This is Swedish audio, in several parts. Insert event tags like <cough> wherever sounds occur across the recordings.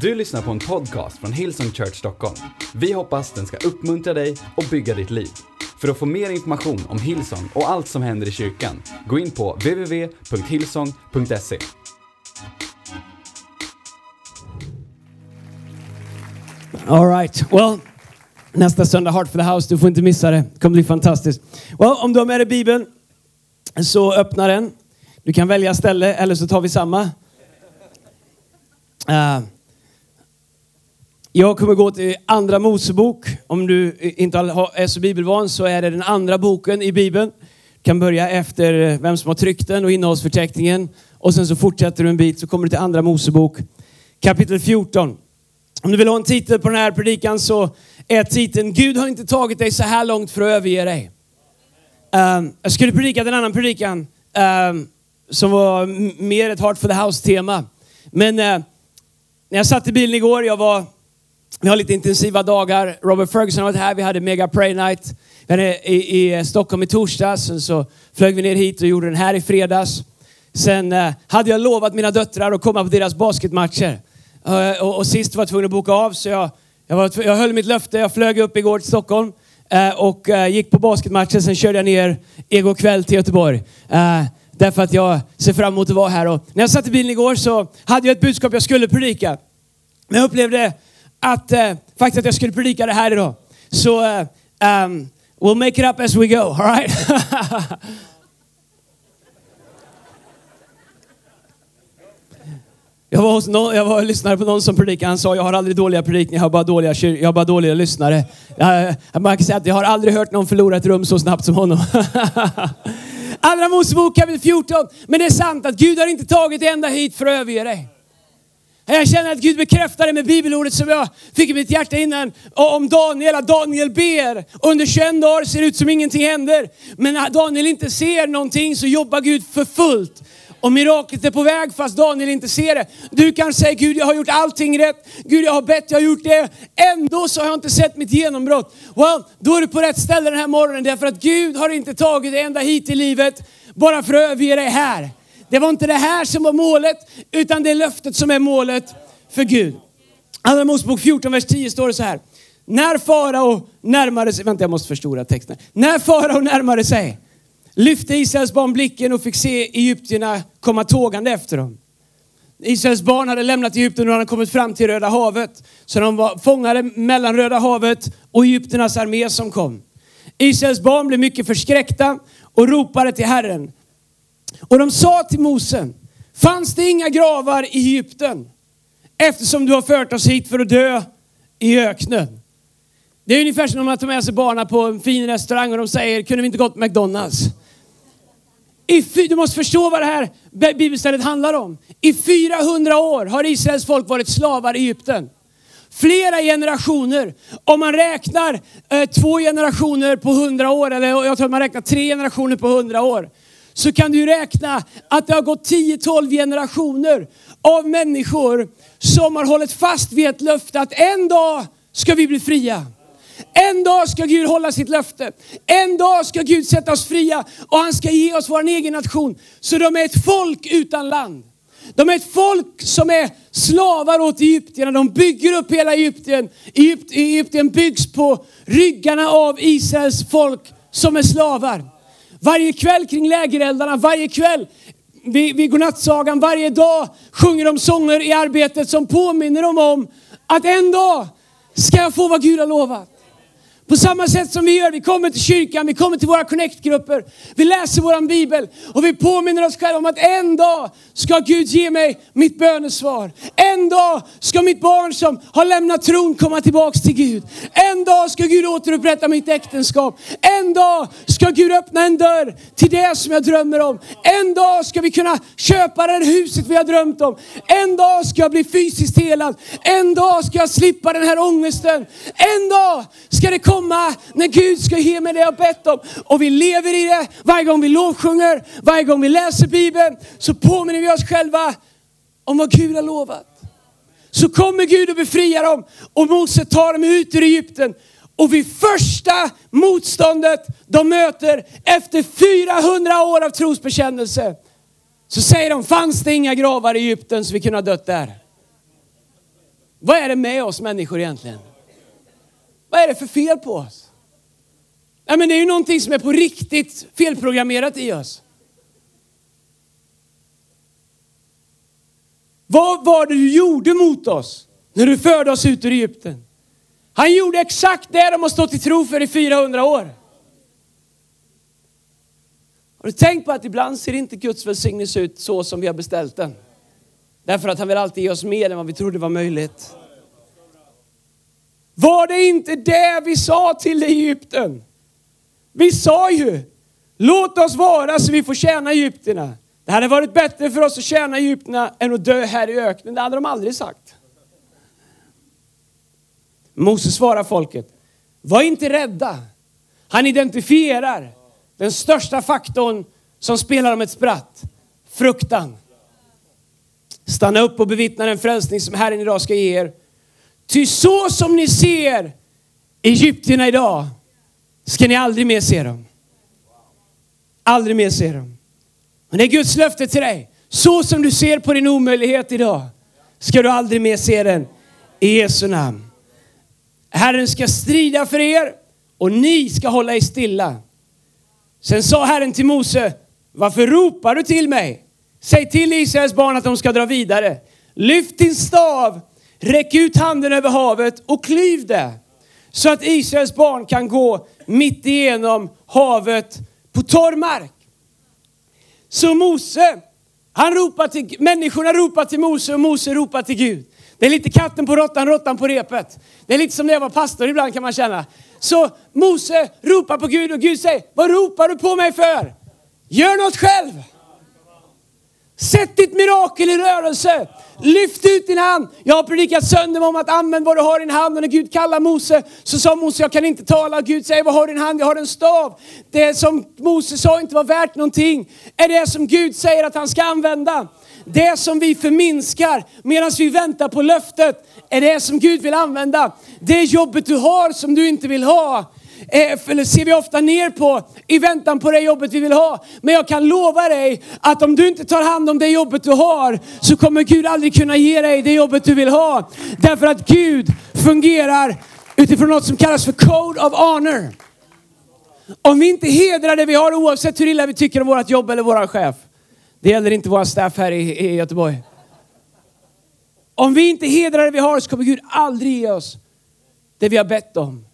Du lyssnar på en podcast från Hillsong Church Stockholm. Vi hoppas den ska uppmuntra dig och bygga ditt liv. För att få mer information om Hillsong och allt som händer i kyrkan, gå in på www.hillsong.se. All right. Well, nästa söndag Heart for the House. Du får inte missa det. Det kommer bli fantastiskt. Well, om du har med dig Bibeln så öppna den. Du kan välja ställe eller så tar vi samma. Uh, jag kommer gå till Andra Mosebok. Om du eh, inte är så bibelvan så är det den andra boken i Bibeln. Du kan börja efter eh, vem som har tryckt den och innehållsförteckningen. Och sen så fortsätter du en bit så kommer du till Andra Mosebok kapitel 14. Om du vill ha en titel på den här predikan så är titeln Gud har inte tagit dig så här långt för att överge dig. Um, jag skulle predika en annan predikan um, som var mer ett Heart for the House-tema. Men uh, när jag satt i bilen igår, jag var, vi har lite intensiva dagar. Robert Ferguson har varit här, vi hade Mega Pray Night. Vi hade i, i eh, Stockholm i torsdags, sen så flög vi ner hit och gjorde den här i fredags. Sen eh, hade jag lovat mina döttrar att komma på deras basketmatcher. Eh, och, och sist var jag tvungen att boka av, så jag, jag, var, jag höll mitt löfte. Jag flög upp igår till Stockholm eh, och eh, gick på basketmatchen. Sen körde jag ner igår kväll till Göteborg. Eh, därför att jag ser fram emot att vara här. Och när jag satt i bilen igår så hade jag ett budskap jag skulle predika. Men jag upplevde att, eh, faktiskt att jag skulle predika det här idag. Så eh, um, we'll make it up as we go, alright? <laughs> Jag var, hos någon, jag var och lyssnade på någon som predikade. Han sa, jag har aldrig dåliga predikningar, jag har bara dåliga, jag har bara dåliga lyssnare. Jag, man kan säga att jag har aldrig hört någon förlora ett rum så snabbt som honom. <laughs> Andra Mosebok kapitel 14. Men det är sant att Gud har inte tagit ända hit för att överge dig. Jag känner att Gud bekräftar det med bibelordet som jag fick i mitt hjärta innan. Om Daniel, att Daniel ber. Under 21 dagar ser det ut som ingenting händer. Men när Daniel inte ser någonting så jobbar Gud för fullt. Och miraklet är på väg fast Daniel inte ser det. Du kan säga Gud jag har gjort allting rätt. Gud jag har bett, jag har gjort det. Ändå så har jag inte sett mitt genombrott. Well, då är du på rätt ställe den här morgonen därför att Gud har inte tagit dig ända hit i livet bara för att överge dig här. Det var inte det här som var målet utan det är löftet som är målet för Gud. Andra Mosebok 14, vers 10 står det så här. När farao närmade sig, vänta jag måste förstora texten. När farao närmade sig lyfte Israels barn blicken och fick se Egyptierna komma tågande efter dem. Israels barn hade lämnat Egypten och hade kommit fram till Röda havet. Så de var fångade mellan Röda havet och Egypternas armé som kom. Israels barn blev mycket förskräckta och ropade till Herren. Och de sa till Mose, fanns det inga gravar i Egypten? Eftersom du har fört oss hit för att dö i öknen. Det är ungefär som om man tar med sig barnen på en fin restaurang och de säger, kunde vi inte gått på McDonalds? I, du måste förstå vad det här bibelstället handlar om. I 400 år har Israels folk varit slavar i Egypten. Flera generationer. Om man räknar eh, två generationer på 100 år, eller jag tror att man räknar tre generationer på 100 år. Så kan du räkna att det har gått 10-12 generationer av människor som har hållit fast vid ett löfte att en dag ska vi bli fria. En dag ska Gud hålla sitt löfte. En dag ska Gud sätta oss fria och han ska ge oss vår egen nation. Så de är ett folk utan land. De är ett folk som är slavar åt Egyptierna. De bygger upp hela Egypten. Egypt, Egypten byggs på ryggarna av Israels folk som är slavar. Varje kväll kring lägereldarna, varje kväll vid, vid godnattsagan, varje dag sjunger de sånger i arbetet som påminner dem om att en dag ska jag få vad Gud har lovat. På samma sätt som vi gör, vi kommer till kyrkan, vi kommer till våra connect-grupper, vi läser våran bibel och vi påminner oss själva om att en dag ska Gud ge mig mitt bönesvar. En dag ska mitt barn som har lämnat tron komma tillbaks till Gud. En dag ska Gud återupprätta mitt äktenskap. En dag ska Gud öppna en dörr till det som jag drömmer om. En dag ska vi kunna köpa det här huset vi har drömt om. En dag ska jag bli fysiskt helad. En dag ska jag slippa den här ångesten. En dag ska det komma komma när Gud ska ge mig det jag bett om. Och vi lever i det varje gång vi lovsjunger, varje gång vi läser Bibeln så påminner vi oss själva om vad Gud har lovat. Så kommer Gud och befriar dem och Mose tar dem ut ur Egypten. Och vid första motståndet de möter efter 400 år av trosbekännelse så säger de, fanns det inga gravar i Egypten så vi kunde ha dött där. Vad är det med oss människor egentligen? Vad är det för fel på oss? Nej, men det är ju någonting som är på riktigt felprogrammerat i oss. Vad var det du gjorde mot oss när du förde oss ut ur Egypten? Han gjorde exakt det de har stått i tro för i 400 år. Har du tänkt på att ibland ser inte Guds välsignelse ut så som vi har beställt den? Därför att han vill alltid ge oss mer än vad vi trodde var möjligt. Var det inte det vi sa till Egypten? Vi sa ju, låt oss vara så vi får tjäna Egypterna. Det hade varit bättre för oss att tjäna Egypterna än att dö här i öknen. Det hade de aldrig sagt. Moses svarar folket, var inte rädda. Han identifierar den största faktorn som spelar om ett spratt. Fruktan. Stanna upp och bevittna den frälsning som Herren idag ska ge er. Ty så som ni ser Egyptierna idag ska ni aldrig mer se dem. Aldrig mer se dem. Men det är Guds löfte till dig. Så som du ser på din omöjlighet idag ska du aldrig mer se den i Jesu namn. Herren ska strida för er och ni ska hålla er stilla. Sen sa Herren till Mose, varför ropar du till mig? Säg till Israels barn att de ska dra vidare. Lyft din stav, räck ut handen över havet och klyv det. Så att Israels barn kan gå mitt igenom havet på torr mark. Så Mose, han ropar till, människorna ropar till Mose och Mose ropar till Gud. Det är lite katten på råttan, råttan på repet. Det är lite som när jag var pastor ibland kan man känna. Så Mose ropar på Gud och Gud säger, vad ropar du på mig för? Gör något själv! Sätt ditt mirakel i rörelse. Lyft ut din hand. Jag har predikat sönder om att använd vad du har i din hand. Och när Gud kallar Mose så sa Mose, jag kan inte tala. Gud säger, vad har du i din hand? Jag har en stav. Det som Mose sa inte var värt någonting är det som Gud säger att han ska använda. Det som vi förminskar medan vi väntar på löftet är det som Gud vill använda. Det jobbet du har som du inte vill ha Eh, eller ser vi ofta ner på i väntan på det jobbet vi vill ha. Men jag kan lova dig att om du inte tar hand om det jobbet du har så kommer Gud aldrig kunna ge dig det jobbet du vill ha. Därför att Gud fungerar utifrån något som kallas för Code of Honor. Om vi inte hedrar det vi har oavsett hur illa vi tycker om vårt jobb eller vår chef. Det gäller inte våra staff här i, i Göteborg. Om vi inte hedrar det vi har så kommer Gud aldrig ge oss det vi har bett om.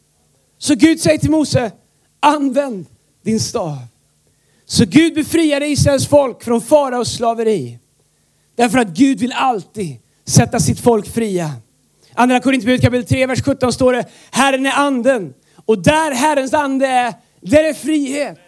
Så Gud säger till Mose, använd din stav. Så Gud befriade Israels folk från faraos slaveri. Därför att Gud vill alltid sätta sitt folk fria. Andra Korinthierbrevet kapitel 3, vers 17 står det, Herren är anden. Och där Herrens ande är, där är frihet.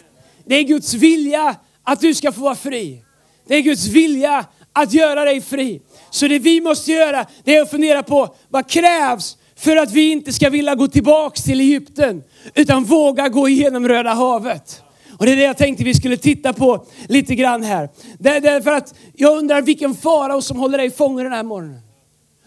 Det är Guds vilja att du ska få vara fri. Det är Guds vilja att göra dig fri. Så det vi måste göra, det är att fundera på vad krävs för att vi inte ska vilja gå tillbaks till Egypten, utan våga gå igenom Röda havet. Och det är det jag tänkte vi skulle titta på lite grann här. Därför att jag undrar vilken farao som håller dig fången den här morgonen.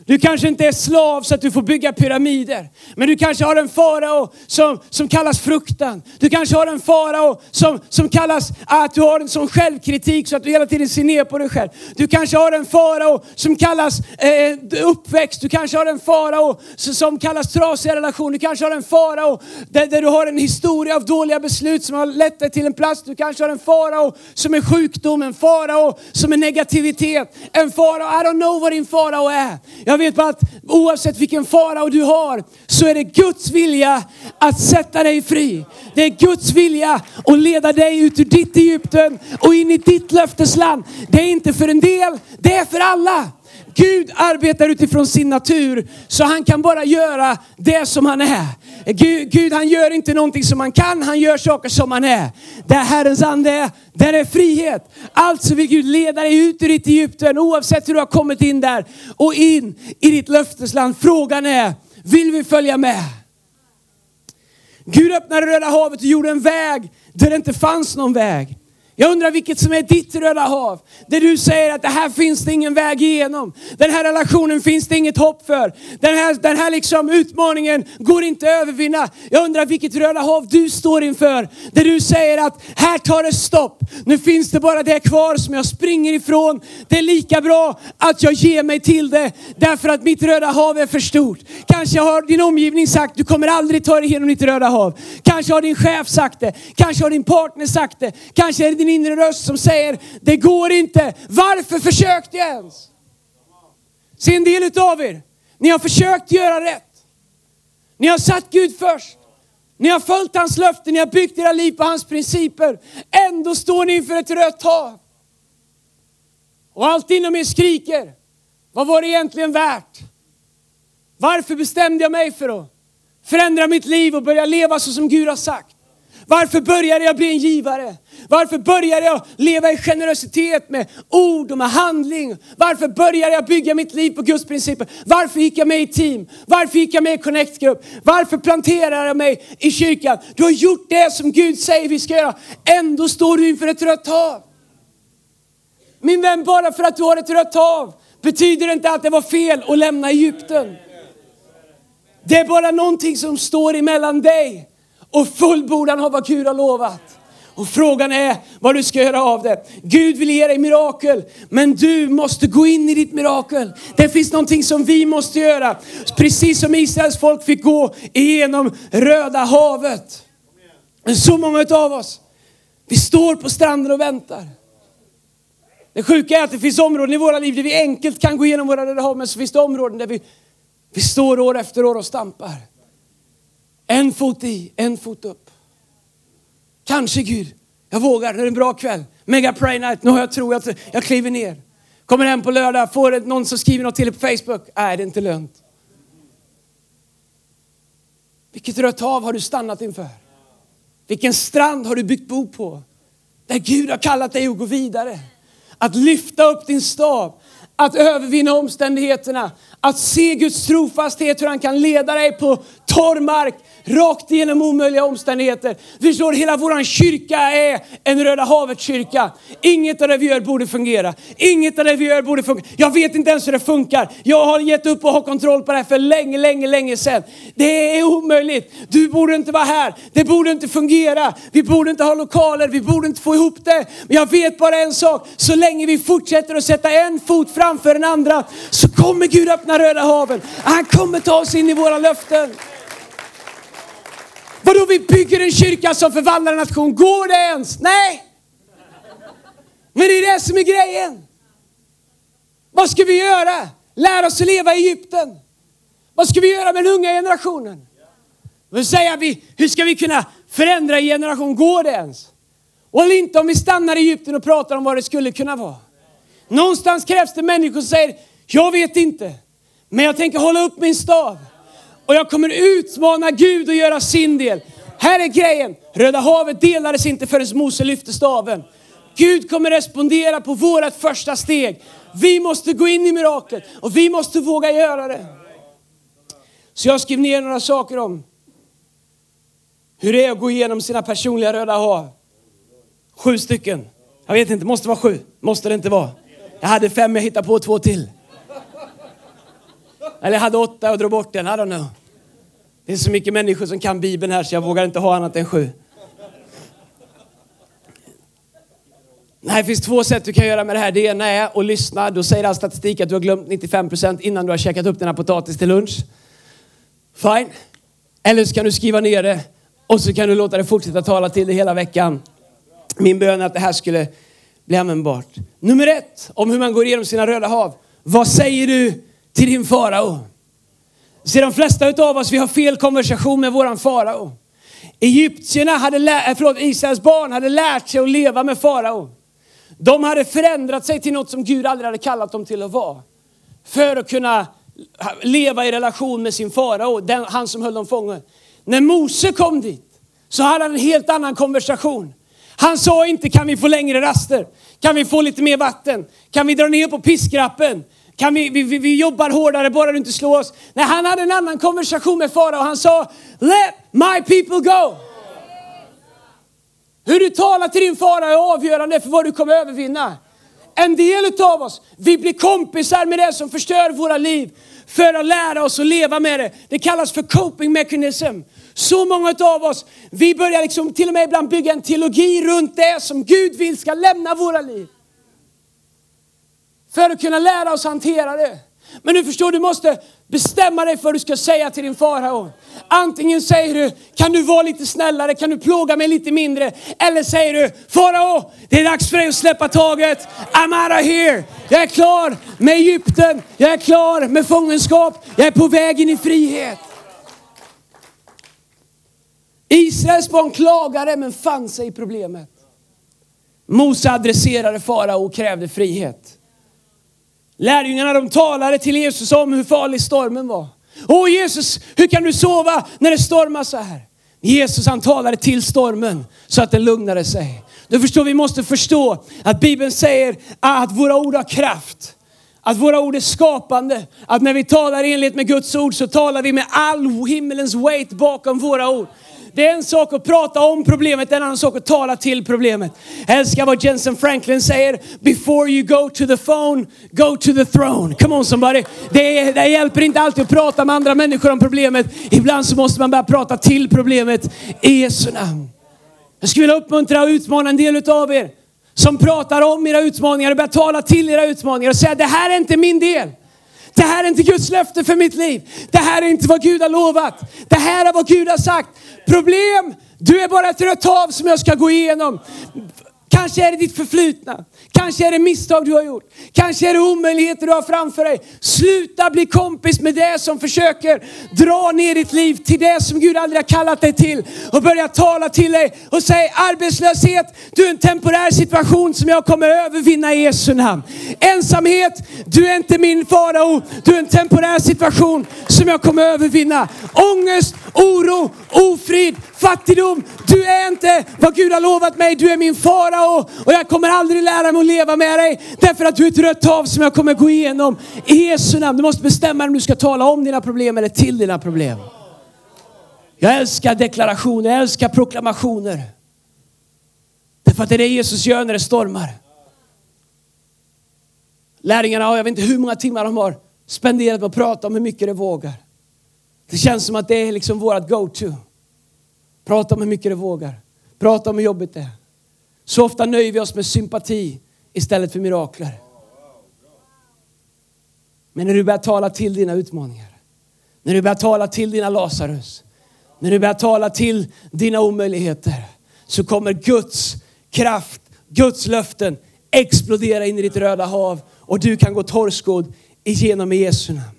Du kanske inte är slav så att du får bygga pyramider. Men du kanske har en farao som, som kallas fruktan. Du kanske har en farao som, som kallas att du har en sån självkritik så att du hela tiden ser ner på dig själv. Du kanske har en farao som kallas eh, uppväxt. Du kanske har en farao som kallas trasiga relationer. Du kanske har en farao där, där du har en historia av dåliga beslut som har lett dig till en plats. Du kanske har en farao som är sjukdom, en farao som är negativitet. En farao, I don't know vad din farao är. Jag jag vet bara att oavsett vilken farao du har så är det Guds vilja att sätta dig fri. Det är Guds vilja att leda dig ut ur ditt Egypten och in i ditt löftesland. Det är inte för en del, det är för alla. Gud arbetar utifrån sin natur så han kan bara göra det som han är. Gud, Gud, han gör inte någonting som han kan, han gör saker som han är. Där Herrens ande är, där är frihet. Alltså vill Gud leda dig ut ur ditt Egypten oavsett hur du har kommit in där och in i ditt löftesland. Frågan är, vill vi följa med? Gud öppnade Röda havet och gjorde en väg där det inte fanns någon väg. Jag undrar vilket som är ditt röda hav. Där du säger att det här finns det ingen väg igenom. Den här relationen finns det inget hopp för. Den här, den här liksom utmaningen går inte att övervinna. Jag undrar vilket röda hav du står inför. Där du säger att här tar det stopp. Nu finns det bara det kvar som jag springer ifrån. Det är lika bra att jag ger mig till det. Därför att mitt röda hav är för stort. Kanske har din omgivning sagt du kommer aldrig ta dig igenom ditt röda hav. Kanske har din chef sagt det. Kanske har din partner sagt det. Kanske är det din inre röst som säger det går inte. Varför försökte jag ens? Se en del utav er, ni har försökt göra rätt. Ni har satt Gud först. Ni har följt hans löften, ni har byggt era liv på hans principer. Ändå står ni inför ett rött hav. Och allt inom er skriker, vad var det egentligen värt? Varför bestämde jag mig för att förändra mitt liv och börja leva så som Gud har sagt? Varför började jag bli en givare? Varför började jag leva i generositet med ord och med handling? Varför började jag bygga mitt liv på Guds principer? Varför gick jag med i team? Varför gick jag med i connect-grupp? Varför planterade jag mig i kyrkan? Du har gjort det som Gud säger vi ska göra. Ändå står du inför ett rött hav. Min vän, bara för att du har ett rött hav betyder det inte att det var fel att lämna Egypten. Det är bara någonting som står emellan dig och fullbordan av vad Gud har lovat. Och frågan är vad du ska göra av det. Gud vill ge dig mirakel, men du måste gå in i ditt mirakel. Det finns någonting som vi måste göra. Precis som Israels folk fick gå igenom Röda havet. Så många av oss, vi står på stranden och väntar. Det sjuka är att det finns områden i våra liv där vi enkelt kan gå igenom våra Röda hav, men så finns det områden där vi, vi står år efter år och stampar. En fot i, en fot upp. Kanske Gud, jag vågar, det är en bra kväll. Mega pray night, nu har jag tro, jag, jag kliver ner. Kommer hem på lördag, får någon som skriver något till på Facebook. Nej, det är inte lönt. Vilket rött hav har du stannat inför? Vilken strand har du byggt bo på? Där Gud har kallat dig att gå vidare. Att lyfta upp din stav, att övervinna omständigheterna, att se Guds trofasthet, hur han kan leda dig på torr mark, rakt igenom omöjliga omständigheter. Förstår hela vår kyrka är en Röda havet-kyrka. Inget av det vi gör borde fungera. Inget av det vi gör borde fungera. Jag vet inte ens hur det funkar. Jag har gett upp och har kontroll på det här för länge, länge, länge sedan. Det är omöjligt. Du borde inte vara här. Det borde inte fungera. Vi borde inte ha lokaler. Vi borde inte få ihop det. Men jag vet bara en sak. Så länge vi fortsätter att sätta en fot framför den andra så kommer Gud öppna Röda haven. Han kommer ta oss in i våra löften. Vadå vi bygger en kyrka som förvandlar en nation? Går det ens? Nej! Men det är det som är grejen. Vad ska vi göra? Lära oss att leva i Egypten. Vad ska vi göra med den unga generationen? Vad vi, hur ska vi kunna förändra en generation? Går det ens? Och inte om vi stannar i Egypten och pratar om vad det skulle kunna vara. Någonstans krävs det människor som säger, jag vet inte, men jag tänker hålla upp min stav. Och jag kommer utmana Gud att göra sin del. Här är grejen. Röda havet delades inte förrän Mose lyfte staven. Gud kommer respondera på vårt första steg. Vi måste gå in i miraklet och vi måste våga göra det. Så jag skrev ner några saker om hur det är att gå igenom sina personliga röda hav. Sju stycken. Jag vet inte, måste vara sju. Måste det inte vara. Jag hade fem, jag hittade på två till. Eller jag hade åtta och drog bort den. I don't know. Det är så mycket människor som kan Bibeln här så jag vågar inte ha annat än sju. Nej, det finns två sätt du kan göra med det här. Det ena är att lyssna. Då säger all statistik att du har glömt 95% innan du har käkat upp dina potatis till lunch. Fine. Eller så kan du skriva ner det och så kan du låta det fortsätta tala till dig hela veckan. Min bön är att det här skulle bli användbart. Nummer ett, om hur man går igenom sina röda hav. Vad säger du till din farao. Se de flesta av oss vi har fel konversation med våran farao. Egyptierna hade, lä- eh, förlåt, Israels barn hade lärt sig att leva med farao. De hade förändrat sig till något som Gud aldrig hade kallat dem till att vara. För att kunna leva i relation med sin farao, han som höll dem fången. När Mose kom dit så hade han en helt annan konversation. Han sa inte kan vi få längre raster? Kan vi få lite mer vatten? Kan vi dra ner på piskrappen? Kan vi, vi, vi, vi jobbar hårdare bara du inte slår oss. Nej, han hade en annan konversation med farao. Han sa, let my people go. Hur du talar till din fara är avgörande för vad du kommer övervinna. En del av oss, vi blir kompisar med det som förstör våra liv för att lära oss att leva med det. Det kallas för coping mechanism. Så många av oss, vi börjar liksom till och med ibland bygga en teologi runt det som Gud vill ska lämna våra liv. För att kunna lära oss hantera det. Men du förstår, du måste bestämma dig för vad du ska säga till din farao. Antingen säger du, kan du vara lite snällare, kan du plåga mig lite mindre? Eller säger du, farao, det är dags för dig att släppa taget. I'm out of here. Jag är klar med Egypten, jag är klar med fångenskap, jag är på väg in i frihet. Israels barn klagade men fann sig i problemet. Mose adresserade farao och krävde frihet. Lärjungarna de talade till Jesus om hur farlig stormen var. Åh Jesus, hur kan du sova när det stormar så här? Jesus han talade till stormen så att den lugnade sig. Du förstår, vi måste förstå att Bibeln säger att våra ord har kraft. Att våra ord är skapande. Att när vi talar i enlighet med Guds ord så talar vi med all himmelens weight bakom våra ord. Det är en sak att prata om problemet, en annan sak att tala till problemet. Jag älskar vad Jensen Franklin säger. Before you go to the phone, go to the throne. Come on somebody. Det, det hjälper inte alltid att prata med andra människor om problemet. Ibland så måste man börja prata till problemet i Jesu namn. Jag skulle vilja uppmuntra och utmana en del av er som pratar om era utmaningar och börjar tala till era utmaningar och säga det här är inte min del. Det här är inte Guds löfte för mitt liv. Det här är inte vad Gud har lovat. Det här är vad Gud har sagt. Problem, du är bara ett rött hav som jag ska gå igenom. Kanske är det ditt förflutna. Kanske är det misstag du har gjort. Kanske är det omöjligheter du har framför dig. Sluta bli kompis med det som försöker dra ner ditt liv till det som Gud aldrig har kallat dig till. Och börja tala till dig och säga arbetslöshet, du är en temporär situation som jag kommer övervinna i Jesu namn. Ensamhet, du är inte min farao. Du är en temporär situation som jag kommer övervinna. Ångest, oro, ofrid, fattigdom. Du är inte vad Gud har lovat mig. Du är min farao och jag kommer aldrig lära mig att leva med dig. Därför att du är ett rött hav som jag kommer gå igenom. I Jesu namn. Du måste bestämma dig om du ska tala om dina problem eller till dina problem. Jag älskar deklarationer, jag älskar proklamationer. Därför att det är det Jesus gör när det stormar. Lärjungarna har, jag vet inte hur många timmar de har spenderat på att prata om hur mycket de vågar. Det känns som att det är liksom vårt go-to. Prata om hur mycket du vågar. Prata om hur jobbigt det är. Så ofta nöjer vi oss med sympati istället för mirakler. Men när du börjar tala till dina utmaningar, när du börjar tala till dina Lazarus, när du börjar tala till dina omöjligheter så kommer Guds kraft, Guds löften explodera in i ditt röda hav och du kan gå torrskodd igenom i Jesu namn.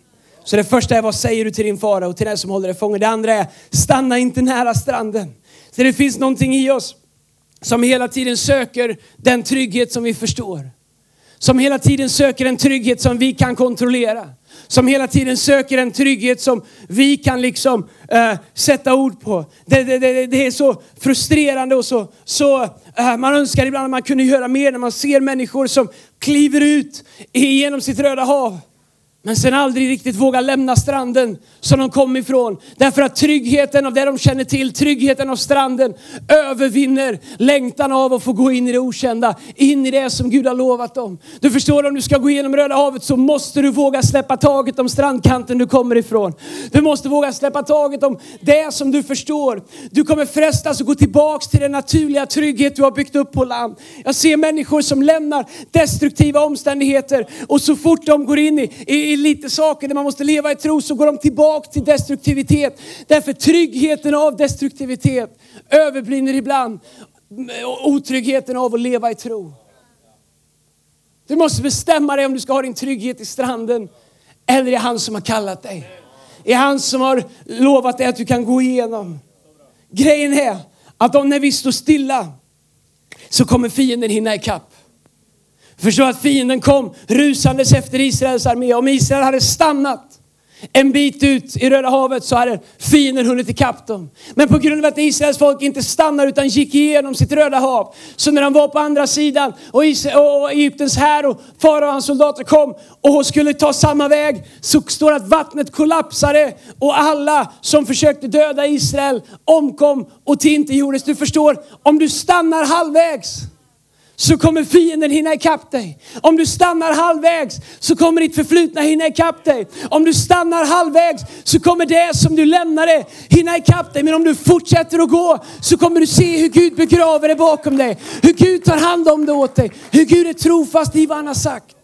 Så det första är vad säger du till din fara och till den som håller dig fången. Det andra är stanna inte nära stranden. Så det finns någonting i oss som hela tiden söker den trygghet som vi förstår. Som hela tiden söker en trygghet som vi kan kontrollera. Som hela tiden söker en trygghet som vi kan liksom uh, sätta ord på. Det, det, det, det, är så frustrerande och så, så uh, man önskar ibland att man kunde göra mer när man ser människor som kliver ut genom sitt röda hav men sen aldrig riktigt vågar lämna stranden som de kom ifrån. Därför att tryggheten av det de känner till, tryggheten av stranden övervinner längtan av att få gå in i det okända, in i det som Gud har lovat dem. Du förstår, om du ska gå igenom Röda havet så måste du våga släppa taget om strandkanten du kommer ifrån. Du måste våga släppa taget om det som du förstår. Du kommer frestas att gå tillbaks till den naturliga trygghet du har byggt upp på land. Jag ser människor som lämnar destruktiva omständigheter och så fort de går in i, i lite saker när man måste leva i tro så går de tillbaka till destruktivitet. Därför tryggheten av destruktivitet överbrinner ibland otryggheten av att leva i tro. Du måste bestämma dig om du ska ha din trygghet i stranden eller i han som har kallat dig. I han som har lovat dig att du kan gå igenom. Grejen är att om när vi står stilla så kommer fienden hinna ikapp. Förstå att fienden kom rusandes efter Israels armé. Om Israel hade stannat En bit ut i Röda havet så hade fienden hunnit ikapp dem. Men på grund av att Israels folk inte stannar utan gick igenom sitt Röda hav. Så när de var på andra sidan och, och Egyptens här och farao och hans soldater kom och skulle ta samma väg så står det att vattnet kollapsade och alla som försökte döda Israel omkom och tillintetgjordes. Du förstår, om du stannar halvvägs så kommer fienden hinna ikapp dig. Om du stannar halvvägs så kommer ditt förflutna hinna ikapp dig. Om du stannar halvvägs så kommer det som du lämnade hinna ikapp dig. Men om du fortsätter att gå så kommer du se hur Gud begraver det bakom dig. Hur Gud tar hand om det åt dig. Hur Gud är trofast i vad han har sagt.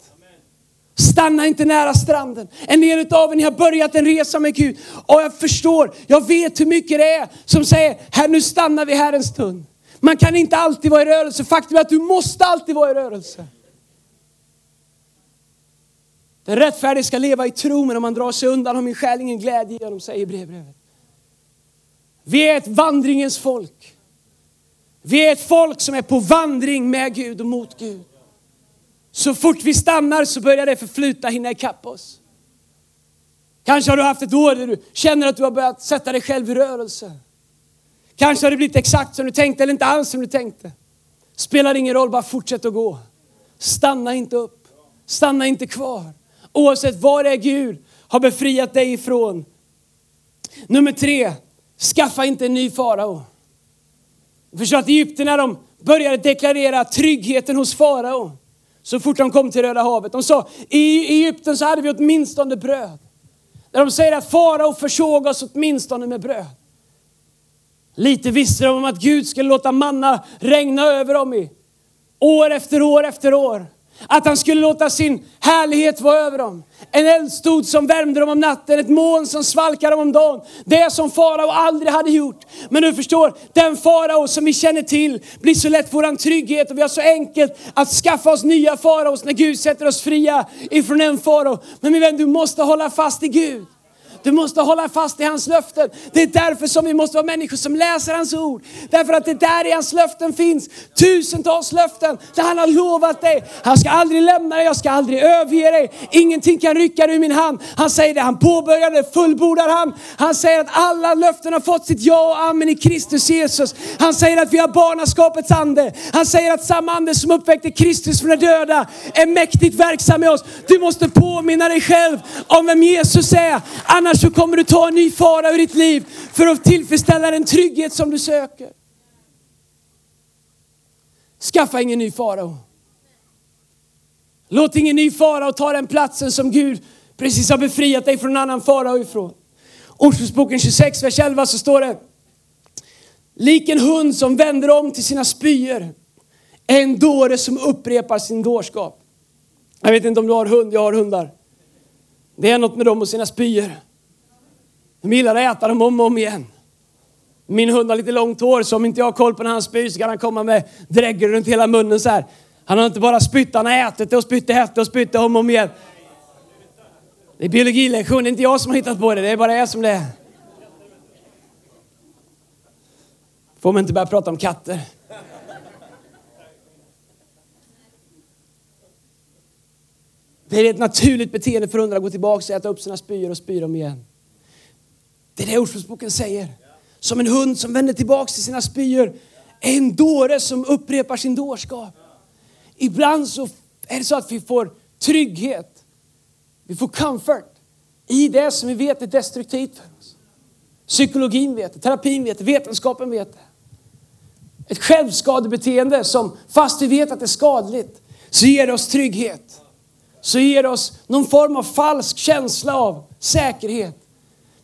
Stanna inte nära stranden. En del av er ni har börjat en resa med Gud. Och jag förstår, jag vet hur mycket det är som säger, här nu stannar vi här en stund. Man kan inte alltid vara i rörelse. Faktum är att du måste alltid vara i rörelse. Den rättfärdige ska leva i tro, men om man drar sig undan har min själ ingen glädje genom, säger brevbrevet. Vi är ett vandringens folk. Vi är ett folk som är på vandring med Gud och mot Gud. Så fort vi stannar så börjar det förflutna hinna ikapp oss. Kanske har du haft ett år där du känner att du har börjat sätta dig själv i rörelse. Kanske har det blivit exakt som du tänkte eller inte alls som du tänkte. Spelar ingen roll, bara fortsätt att gå. Stanna inte upp. Stanna inte kvar. Oavsett vad det är Gud har befriat dig ifrån. Nummer tre, skaffa inte en ny farao. Förstå att egyptierna de började deklarera tryggheten hos farao så fort de kom till Röda havet. De sa i Egypten så hade vi åtminstone bröd. Där de säger att farao försåg oss åtminstone med bröd. Lite visste de om att Gud skulle låta manna regna över dem i år efter år efter år. Att han skulle låta sin härlighet vara över dem. En eldstod som värmde dem om natten, ett moln som svalkade dem om dagen. Det som farao aldrig hade gjort. Men du förstår, den farao som vi känner till blir så lätt våran trygghet och vi har så enkelt att skaffa oss nya faraos när Gud sätter oss fria ifrån en farao. Men min vän, du måste hålla fast i Gud. Du måste hålla fast i hans löften. Det är därför som vi måste vara människor som läser hans ord. Därför att det är där i hans löften finns tusentals löften där han har lovat dig. Han ska aldrig lämna dig, jag ska aldrig överge dig. Ingenting kan rycka dig ur min hand. Han säger det, han påbörjade, fullbordar han. Han säger att alla löften har fått sitt ja och amen i Kristus Jesus. Han säger att vi har barnaskapets ande. Han säger att samma ande som uppväckte Kristus från de döda är mäktigt verksam i oss. Du måste påminna dig själv om vem Jesus är. Annars Annars så kommer du ta en ny fara ur ditt liv för att tillfredsställa den trygghet som du söker. Skaffa ingen ny farao. Låt ingen ny farao ta den platsen som Gud precis har befriat dig från en annan farao ifrån. Ordspråksboken 26, vers 11 så står det. Lik en hund som vänder om till sina spyor. är En dåre som upprepar sin dårskap. Jag vet inte om du har hund, jag har hundar. Det är något med dem och sina spyor. De gillar att äta dem om och om igen. Min hund har lite långt hår så om inte jag har koll på när han spyr så kan han komma med drägger runt hela munnen så här. Han har inte bara spytt, han har ätit det och spytt det, ätit och spytt det om och om igen. Det är biologilektion, det är inte jag som har hittat på det, det är bara jag som det är. Får man inte börja prata om katter. Det är ett naturligt beteende för hundar att gå tillbaka och äta upp sina spyor och spy dem igen. Det är det Ordspråksboken säger. Som en hund som vänder tillbaka till sina spyor. En dåre som upprepar sin dårskap. Ibland så är det så att vi får trygghet. Vi får comfort i det som vi vet är destruktivt för oss. Psykologin vet det, terapin vet det, vetenskapen vet det. Ett självskadebeteende som fast vi vet att det är skadligt så ger det oss trygghet. Så ger det oss någon form av falsk känsla av säkerhet.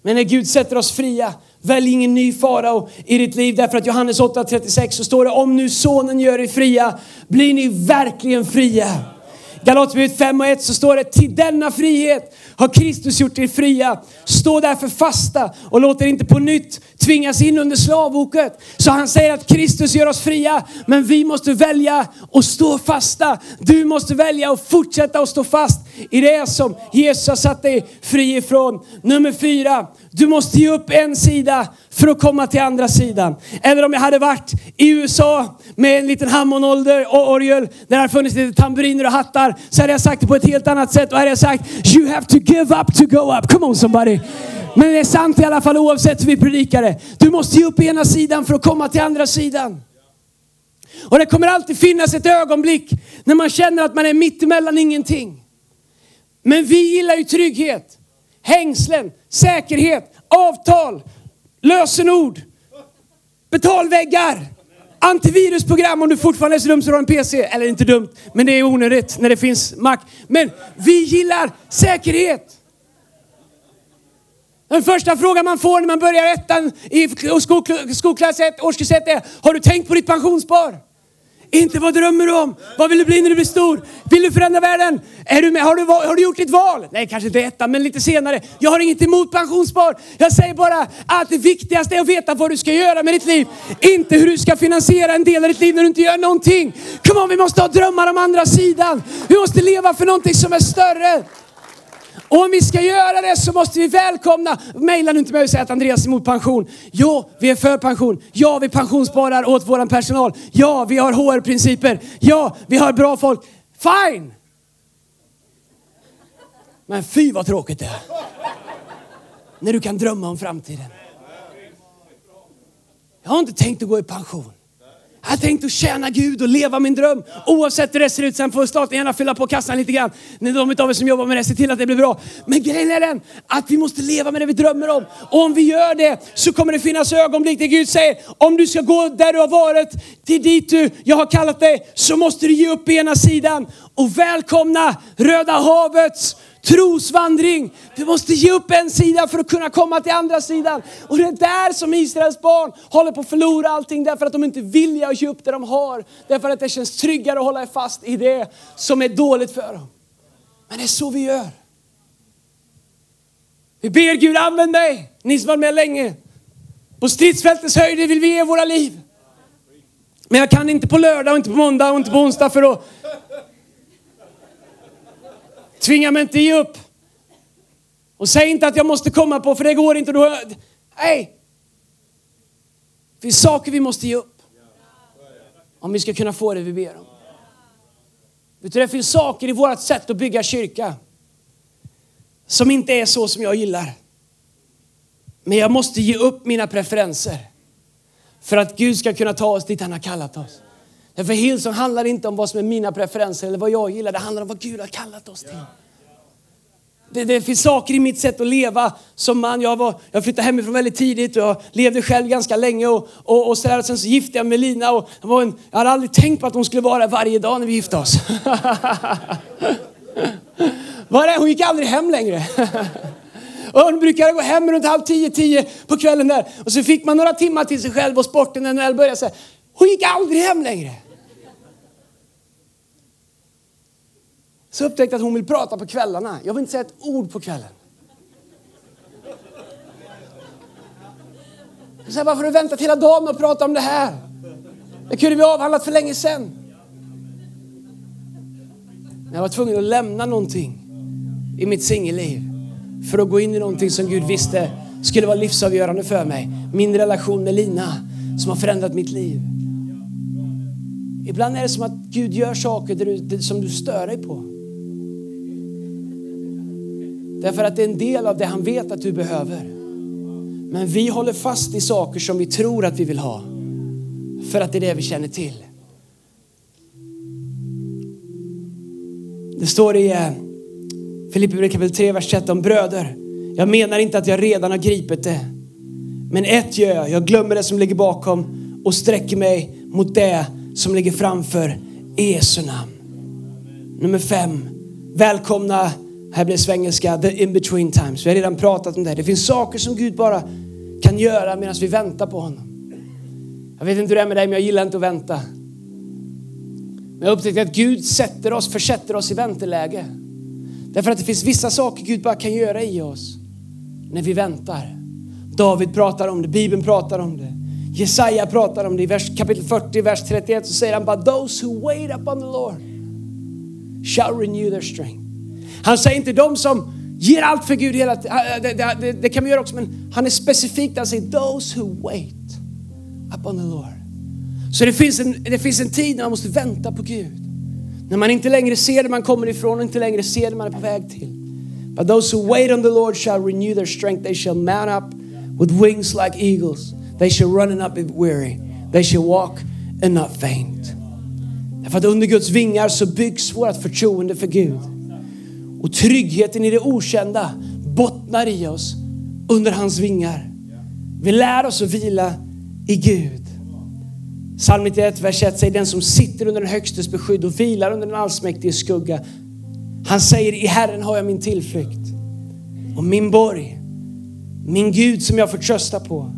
Men när Gud sätter oss fria, välj ingen ny farao i ditt liv. Därför att Johannes 8.36 så står det om nu sonen gör er fria, blir ni verkligen fria. Galaterbrevet 5 och 1 så står det till denna frihet har Kristus gjort er fria. Stå därför fasta och låt er inte på nytt tvingas in under slavoket. Så han säger att Kristus gör oss fria, men vi måste välja att stå fasta. Du måste välja att fortsätta att stå fast i det som Jesus har satt dig fri ifrån. Nummer fyra, du måste ge upp en sida för att komma till andra sidan. Eller om jag hade varit i USA med en liten Hammond-orgel där det hade funnits lite tamburiner och hattar så hade jag sagt det på ett helt annat sätt. Och hade jag sagt you have to give up to go up. Come on somebody. Men det är sant i alla fall oavsett hur vi predikar det. Du måste ge upp ena sidan för att komma till andra sidan. Och det kommer alltid finnas ett ögonblick när man känner att man är mitt emellan ingenting. Men vi gillar ju trygghet, hängslen, säkerhet, avtal, lösenord, betalväggar, antivirusprogram om du fortfarande är så dum så du har en PC. Eller inte dumt, men det är onödigt när det finns Mac. Men vi gillar säkerhet. Den första frågan man får när man börjar ettan i skolklass 1, årskurs 1 är, har du tänkt på ditt pensionsspar? Inte vad drömmer du om? Vad vill du bli när du blir stor? Vill du förändra världen? Är du med? Har, du, har du gjort ditt val? Nej, kanske inte ettan, men lite senare. Jag har inget emot pensionsspar. Jag säger bara att det viktigaste är att veta vad du ska göra med ditt liv. Inte hur du ska finansiera en del av ditt liv när du inte gör någonting. Kom on, vi måste ha drömmar om andra sidan. Vi måste leva för någonting som är större. Och om vi ska göra det så måste vi välkomna, mejla nu inte mig och säga att Andreas är emot pension. Ja, vi är för pension. Ja, vi pensionssparar åt vår personal. Ja, vi har HR-principer. Ja, vi har bra folk. Fine! Men fy vad tråkigt det är. När du kan drömma om framtiden. Jag har inte tänkt att gå i pension. Jag har tänkt att tjäna Gud och leva min dröm. Oavsett hur det ser ut. Sen får staten gärna fylla på kassan lite grann. När de av er som jobbar med det se till att det blir bra. Men grejen är den att vi måste leva med det vi drömmer om. Och om vi gör det så kommer det finnas ögonblick där Gud säger om du ska gå där du har varit till dit du, jag har kallat dig så måste du ge upp ena sidan och välkomna Röda havets trosvandring. Du måste ge upp en sida för att kunna komma till andra sidan. Och det är där som Israels barn håller på att förlora allting därför att de inte vill ge upp det de har. Därför att det känns tryggare att hålla fast i det som är dåligt för dem. Men det är så vi gör. Vi ber Gud använd mig, ni som varit med länge. På stridsfältets höjder vill vi ge våra liv. Men jag kan inte på lördag och inte på måndag och inte på onsdag för att Tvinga mig inte ge upp. Och säg inte att jag måste komma på, för det går inte. Då... Nej! Det finns saker vi måste ge upp. Om vi ska kunna få det vi ber om. Vet du, det finns saker i vårt sätt att bygga kyrka som inte är så som jag gillar. Men jag måste ge upp mina preferenser för att Gud ska kunna ta oss dit han har kallat oss. Därför Hillsong handlar inte om vad som är mina preferenser eller vad jag gillar. Det handlar om vad Gud har kallat oss till. Det, det, finns saker i mitt sätt att leva som man. Jag, var, jag flyttade hemifrån väldigt tidigt och jag levde själv ganska länge. Och, och, och så där. Sen så gifte jag mig med Lina och var en, jag hade aldrig tänkt på att hon skulle vara där varje dag när vi gifte oss. <laughs> Var det? Hon gick aldrig hem längre. <laughs> Och hon brukade gå hem runt halv tio, tio på kvällen där. Och så fick man några timmar till sig själv och sporten när NHL började. Hon gick aldrig hem längre. Så upptäckte jag att hon vill prata på kvällarna. Jag vill inte säga ett ord på kvällen. Jag sa, varför har du väntat hela dagen med att prata om det här? Det kunde vi avhandlat för länge sedan. Jag var tvungen att lämna någonting i mitt singelliv för att gå in i någonting som Gud visste skulle vara livsavgörande för mig. Min relation med Lina som har förändrat mitt liv. Ibland är det som att Gud gör saker som du stör dig på. Därför att det är en del av det han vet att du behöver. Men vi håller fast i saker som vi tror att vi vill ha. För att det är det vi känner till. Det står i eh, Filipperbrevet kapitel 3, vers 13. Bröder, jag menar inte att jag redan har gripit det. Men ett gör jag, jag glömmer det som ligger bakom och sträcker mig mot det som ligger framför i Jesu namn. Nummer fem, välkomna här blir svengelska, the in between times. Vi har redan pratat om det. Det finns saker som Gud bara kan göra medan vi väntar på honom. Jag vet inte hur det är med dig, men jag gillar inte att vänta. Men jag upptäckte att Gud sätter oss, försätter oss i vänteläge. Därför att det finns vissa saker Gud bara kan göra i oss när vi väntar. David pratar om det, Bibeln pratar om det. Jesaja pratar om det i vers, kapitel 40, vers 31 så säger han bara Those who wait upon the Lord shall renew their strength. Han säger inte de som ger allt för Gud hela tiden. Det, det, det, det, kan vi göra också, men han är specifik. Han säger those who wait upon the Lord. Så det finns, en, det finns en tid när man måste vänta på Gud. När man inte längre ser det man kommer ifrån och inte längre ser det man är på väg till. But those who wait on the Lord shall renew their strength. They shall mount up with wings like eagles. They shall run and not be weary. They shall walk and not faint. Därför att under Guds vingar så byggs vårt förtroende för Gud. Och tryggheten i det okända bottnar i oss under hans vingar. Vi lär oss att vila i Gud. Psalm 91, vers 1 säger den som sitter under den högstes beskydd och vilar under den allsmäktiges skugga. Han säger i Herren har jag min tillflykt och min borg, min Gud som jag förtröstar på.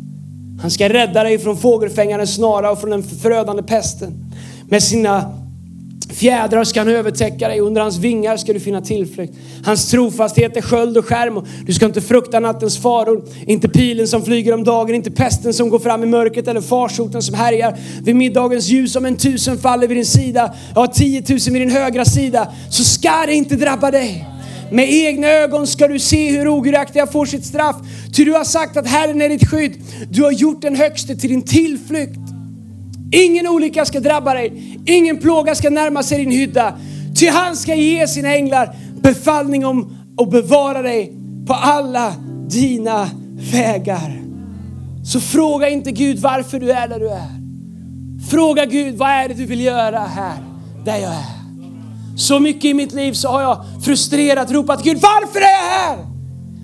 Han ska rädda dig från fågelfängarens snara och från den förödande pesten. Med sina Fjädrar ska han övertäcka dig, under hans vingar ska du finna tillflykt. Hans trofasthet är sköld och skärm. Du ska inte frukta nattens faror, inte pilen som flyger om dagen, inte pesten som går fram i mörkret eller farsoten som härjar vid middagens ljus. Om en tusen faller vid din sida, ja tiotusen vid din högra sida, så ska det inte drabba dig. Med egna ögon ska du se hur ogudaktiga får sitt straff. Ty du har sagt att Herren är ditt skydd. Du har gjort den högste till din tillflykt. Ingen olycka ska drabba dig, ingen plåga ska närma sig din hydda. Ty han ska ge sina änglar befallning om att bevara dig på alla dina vägar. Så fråga inte Gud varför du är där du är. Fråga Gud, vad är det du vill göra här, där jag är? Så mycket i mitt liv så har jag frustrerat ropat Gud, varför är jag här?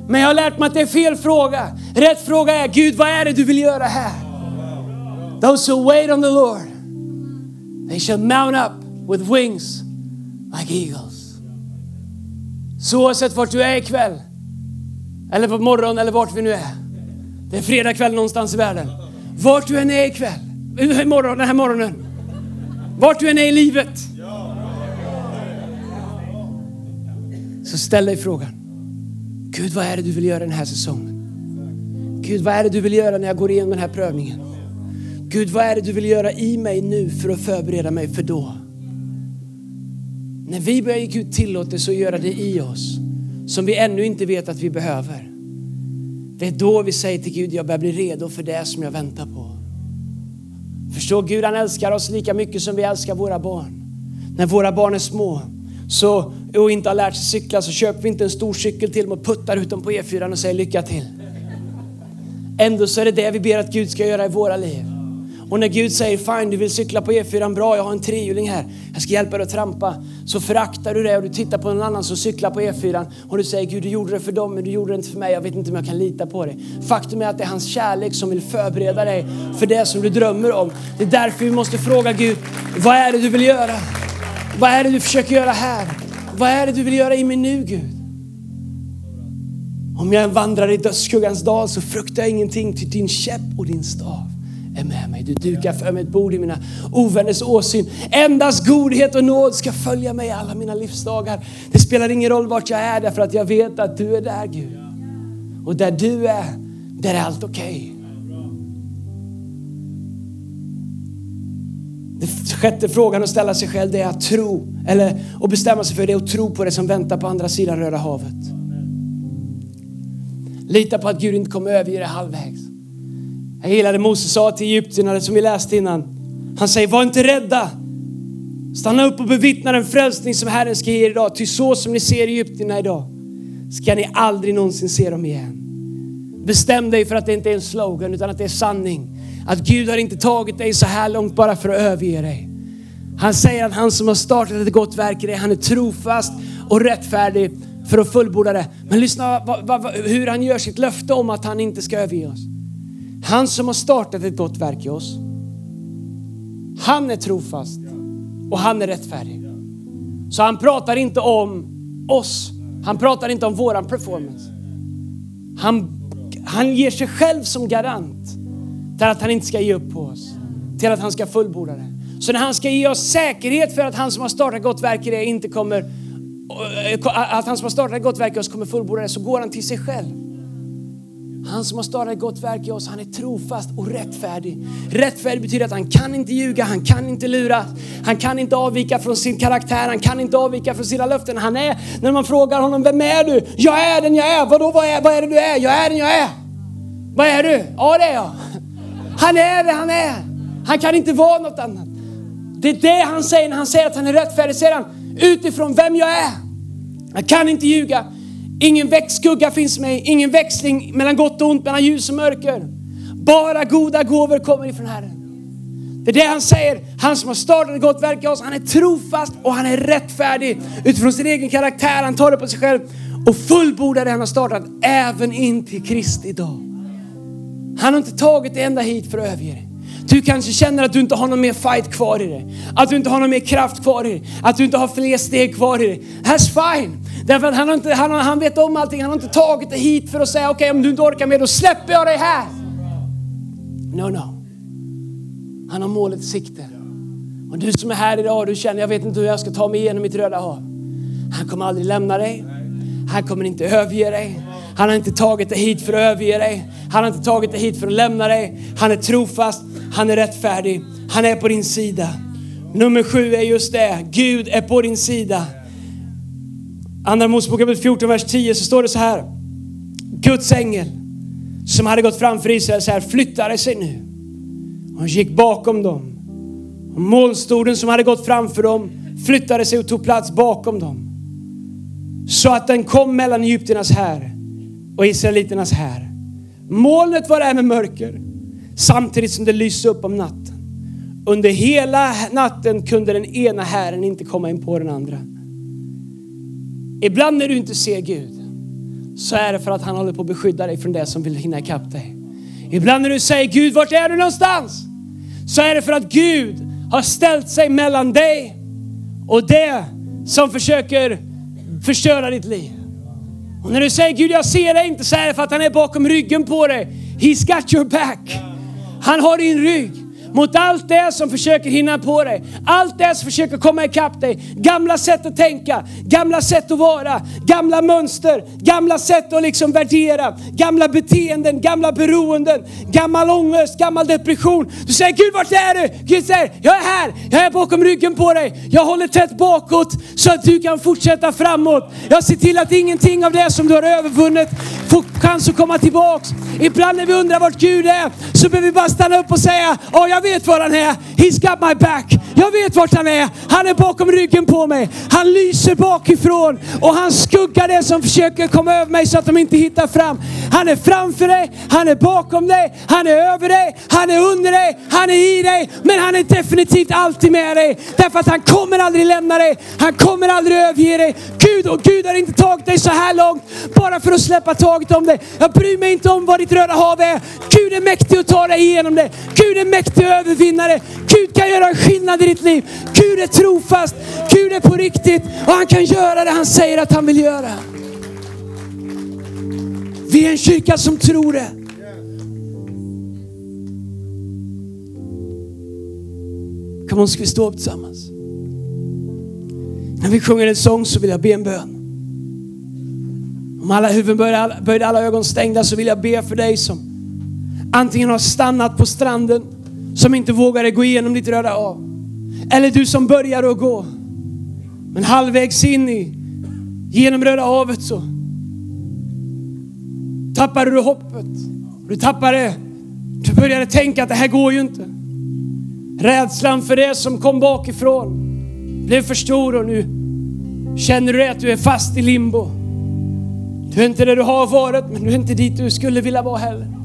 Men jag har lärt mig att det är fel fråga. Rätt fråga är, Gud vad är det du vill göra här? Those who wait on the Lord, they shall mount up with wings like eagles. Så oavsett vart du är ikväll, eller på morgon eller vart vi nu är. Det är fredag kväll någonstans i världen. Vart du än är ikväll, imorgon, den här morgonen. Vart du än är i livet. Så ställ dig frågan. Gud, vad är det du vill göra den här säsongen? Gud, vad är det du vill göra när jag går igenom den här prövningen? Gud, vad är det du vill göra i mig nu för att förbereda mig för då? När vi börjar ge Gud tillåtelse att göra det i oss som vi ännu inte vet att vi behöver. Det är då vi säger till Gud, jag börjar bli redo för det som jag väntar på. Förstå, Gud han älskar oss lika mycket som vi älskar våra barn. När våra barn är små så, och inte har lärt sig cykla så köper vi inte en stor cykel till dem och puttar ut dem på E4 och säger lycka till. Ändå så är det det vi ber att Gud ska göra i våra liv. Och när Gud säger fine, du vill cykla på E4, bra, jag har en trehjuling här, jag ska hjälpa dig att trampa. Så föraktar du det och du tittar på någon annan som cyklar på E4 och du säger Gud, du gjorde det för dem, men du gjorde det inte för mig, jag vet inte om jag kan lita på dig. Faktum är att det är hans kärlek som vill förbereda dig för det som du drömmer om. Det är därför vi måste fråga Gud, vad är det du vill göra? Vad är det du försöker göra här? Vad är det du vill göra i mig nu Gud? Om jag vandrar i dödsskuggans dal så fruktar jag ingenting till din käpp och din stav är med mig. Du dukar för mig ett bord i mina ovänners åsyn. Endast godhet och nåd ska följa mig alla mina livsdagar. Det spelar ingen roll vart jag är därför att jag vet att du är där Gud. Och där du är, där är allt okej. Okay. Den sjätte frågan att ställa sig själv det är att tro, eller att bestämma sig för det och tro på det som väntar på andra sidan Röda havet. Lita på att Gud inte kommer överge dig halvvägs. Jag gillade Moses sa till egyptierna som vi läste innan. Han säger, var inte rädda. Stanna upp och bevittna den frälsning som Herren ska ge er idag. Ty så som ni ser egyptierna idag ska ni aldrig någonsin se dem igen. Bestäm dig för att det inte är en slogan utan att det är sanning. Att Gud har inte tagit dig så här långt bara för att överge dig. Han säger att han som har startat ett gott verk i dig, han är trofast och rättfärdig för att fullborda det. Men lyssna hur han gör sitt löfte om att han inte ska överge oss. Han som har startat ett gott verk i oss. Han är trofast och han är rättfärdig. Så han pratar inte om oss. Han pratar inte om våran performance. Han, han ger sig själv som garant till att han inte ska ge upp på oss. Till att han ska fullborda det. Så när han ska ge oss säkerhet för att han som har startat gott verk i det inte kommer att han som har startat ett gott verk i oss kommer fullborda det så går han till sig själv. Han som har startat ett gott verk i oss, han är trofast och rättfärdig. Rättfärdig betyder att han kan inte ljuga, han kan inte lura, han kan inte avvika från sin karaktär, han kan inte avvika från sina löften. Han är, när man frågar honom, vem är du? Jag är den jag är. Vadå, vad är, vad är det du är? Jag är den jag är. Vad är du? Ja, det är jag. Han är det han är. Han kan inte vara något annat. Det är det han säger när han säger att han är rättfärdig. Säger han, utifrån vem jag är. Jag kan inte ljuga. Ingen växtskugga finns med, ingen växling mellan gott och ont, mellan ljus och mörker. Bara goda gåvor kommer ifrån Herren. Det är det han säger. Han som har startat ett gott verk i oss, han är trofast och han är rättfärdig utifrån sin egen karaktär. Han tar det på sig själv och fullbordar det han har startat även in till Kristi dag. Han har inte tagit det ända hit för att överge dig. Du kanske känner att du inte har någon mer fight kvar i dig. Att du inte har någon mer kraft kvar i dig. Att du inte har fler steg kvar i dig. That's fine. Därför att han, har inte, han, han vet om allting. Han har inte tagit dig hit för att säga okej okay, om du inte orkar mer då släpper jag dig här. No, no. Han har målet i sikte. Och du som är här idag, du känner jag vet inte hur jag ska ta mig igenom mitt röda hav. Han kommer aldrig lämna dig. Han kommer inte överge dig. Han har inte tagit dig hit för att överge dig. Han har inte tagit dig hit för att lämna dig. Han är trofast, han är rättfärdig, han är på din sida. Nummer sju är just det, Gud är på din sida. Andra Mosebok 14, vers 10 så står det så här. Guds ängel som hade gått framför Israel så här flyttade sig nu. Och gick bakom dem. Och molnstoden som hade gått framför dem flyttade sig och tog plats bakom dem. Så att den kom mellan Egypternas här och Israeliternas här. Molnet var där med mörker samtidigt som det lyste upp om natten. Under hela natten kunde den ena herren inte komma in på den andra. Ibland när du inte ser Gud så är det för att han håller på att beskydda dig från det som vill hinna ikapp dig. Ibland när du säger Gud, vart är du någonstans? Så är det för att Gud har ställt sig mellan dig och det som försöker förstöra ditt liv. Och när du säger Gud, jag ser dig inte, så är det för att han är bakom ryggen på dig. He's got your back. Han har din rygg mot allt det som försöker hinna på dig. Allt det som försöker komma ikapp dig. Gamla sätt att tänka, gamla sätt att vara, gamla mönster, gamla sätt att liksom värdera, gamla beteenden, gamla beroenden, gammal ångest, gammal depression. Du säger Gud vart är du? Gud säger jag är här, jag är bakom ryggen på dig. Jag håller tätt bakåt så att du kan fortsätta framåt. Jag ser till att ingenting av det som du har övervunnit får chans att komma tillbaks. Ibland när vi undrar vart Gud är så behöver vi bara stanna upp och säga, oh, jag jag vet var han är. He's got my back. Jag vet vart han är. Han är bakom ryggen på mig. Han lyser bakifrån och han skuggar det som försöker komma över mig så att de inte hittar fram. Han är framför dig, han är bakom dig, han är över dig, han är under dig, han är i dig. Men han är definitivt alltid med dig. Därför att han kommer aldrig lämna dig. Han kommer aldrig överge dig. Gud och Gud har inte tagit dig så här långt bara för att släppa taget om dig. Jag bryr mig inte om vad ditt röda hav är. Gud är mäktig att ta dig igenom det. Gud är mäktig övervinnare. Gud kan göra en skillnad i ditt liv. Gud är trofast. Gud är på riktigt och han kan göra det han säger att han vill göra. Vi är en kyrka som tror det. Kom on, ska vi stå upp tillsammans? När vi sjunger en sång så vill jag be en bön. Om alla huvuden böjda, alla ögon stängda så vill jag be för dig som antingen har stannat på stranden, som inte vågade gå igenom ditt röda hav. Eller du som börjar att gå. Men halvvägs in i, genom Röda havet så tappar du hoppet. Du tappar det. Du började tänka att det här går ju inte. Rädslan för det som kom bakifrån blev för stor och nu känner du att du är fast i limbo. Du är inte där du har varit, men du är inte dit du skulle vilja vara heller.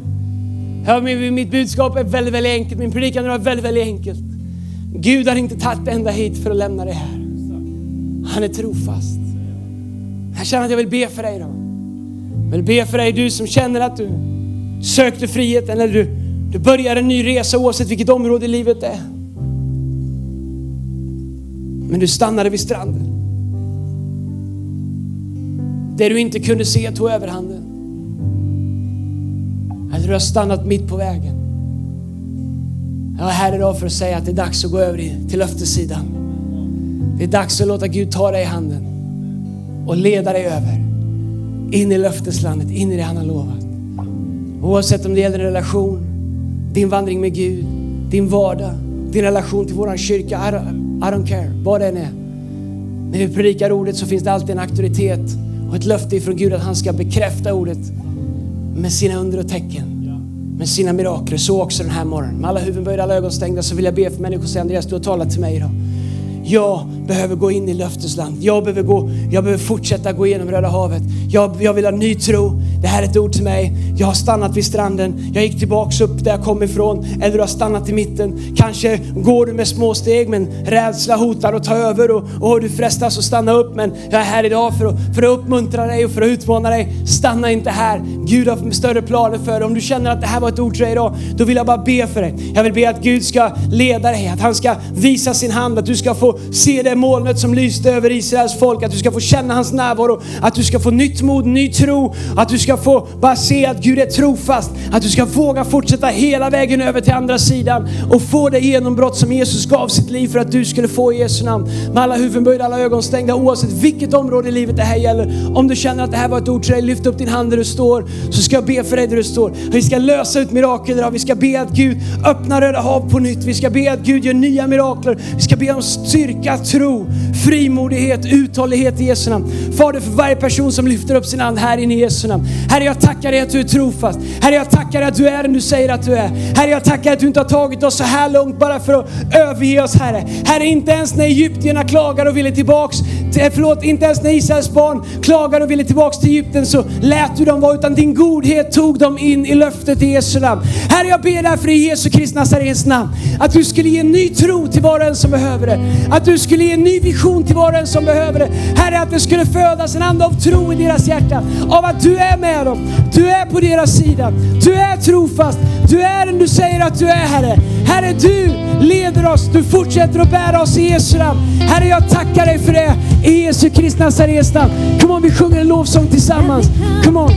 Hör, mitt budskap är väldigt, väldigt enkelt. Min predikan är väldigt, väldigt enkelt. Gud har inte tagit ända hit för att lämna dig här. Han är trofast. Jag känner att jag vill be för dig idag. Jag vill be för dig, du som känner att du sökte friheten eller du, du börjar en ny resa oavsett vilket område i livet det är. Men du stannade vid stranden. Det du inte kunde se tog överhanden. Eller du har stannat mitt på vägen. Jag är här idag för att säga att det är dags att gå över till löftessidan. Det är dags att låta Gud ta dig i handen och leda dig över in i löfteslandet, in i det han har lovat. Oavsett om det gäller en relation, din vandring med Gud, din vardag, din relation till våran kyrka. I don't, I don't care vad det än är. När vi predikar ordet så finns det alltid en auktoritet och ett löfte ifrån Gud att han ska bekräfta ordet med sina under och tecken. Med sina mirakler. Så också den här morgonen. Med alla huvuden böjda, alla ögon stängda så vill jag be för människor och säga Andreas, du har talat till mig idag. jag behöver gå in i löftesland. Jag behöver, gå, jag behöver fortsätta gå igenom Röda havet. Jag, jag vill ha ny tro. Det här är ett ord till mig. Jag har stannat vid stranden. Jag gick tillbaks upp där jag kom ifrån. Eller du har stannat i mitten. Kanske går du med små steg men rädsla hotar att ta över och, och du frestas att stanna upp. Men jag är här idag för att, för att uppmuntra dig och för att utmana dig. Stanna inte här. Gud har större planer för dig. Om du känner att det här var ett ord till dig idag, då vill jag bara be för dig. Jag vill be att Gud ska leda dig, att han ska visa sin hand, att du ska få se det molnet som lyste över Israels folk, att du ska få känna hans närvaro, att du ska få nytt mod, ny tro, att du ska få bara se att Gud är trofast, att du ska våga fortsätta hela vägen över till andra sidan och få det genombrott som Jesus gav sitt liv för att du skulle få i Jesu namn. Med alla huvuden böjda, alla ögon stängda, oavsett vilket område i livet det här gäller. Om du känner att det här var ett ord till dig, lyft upp din hand där du står, så ska jag be för dig där du står. Vi ska lösa ut mirakel idag, vi ska be att Gud öppnar Röda hav på nytt, vi ska be att Gud gör nya mirakler, vi ska be om styrka, tro, frimodighet, uthållighet i Jesu namn. Fader, för varje person som lyfter upp sin hand här inne i Jesu namn. Herre, jag tackar dig att du är trofast. Herre, jag tackar dig att du är den du säger att du är. Herre, jag tackar dig att du inte har tagit oss så här långt bara för att överge oss, Herre. Herre, inte ens när egyptierna klagar och ville tillbaks, Eh, förlåt, inte ens när Israels barn klagade och ville tillbaks till Egypten så lät du dem vara, utan din godhet tog dem in i löftet i Jesu namn. Herre, jag ber därför i Jesu Kristi Nazarens namn att du skulle ge en ny tro till var och en som behöver det. Att du skulle ge en ny vision till var och en som behöver det. Herre, att det skulle födas en ande av tro i deras hjärta. Av att du är med dem. Du är på deras sida. Du är trofast. Du är den du säger att du är, Herre. Herre, du leder oss. Du fortsätter att bära oss i Jesu namn. Herre, jag tackar dig för det. I Jesu Kristi Nazarens namn. Kom on, vi sjunger en lovsång tillsammans. Come on.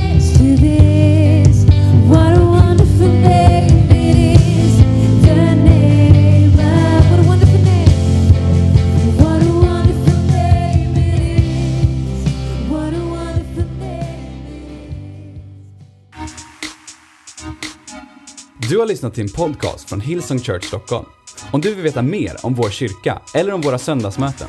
Du har lyssnat till en podcast från Hillsong Church Stockholm. Om du vill veta mer om vår kyrka eller om våra söndagsmöten,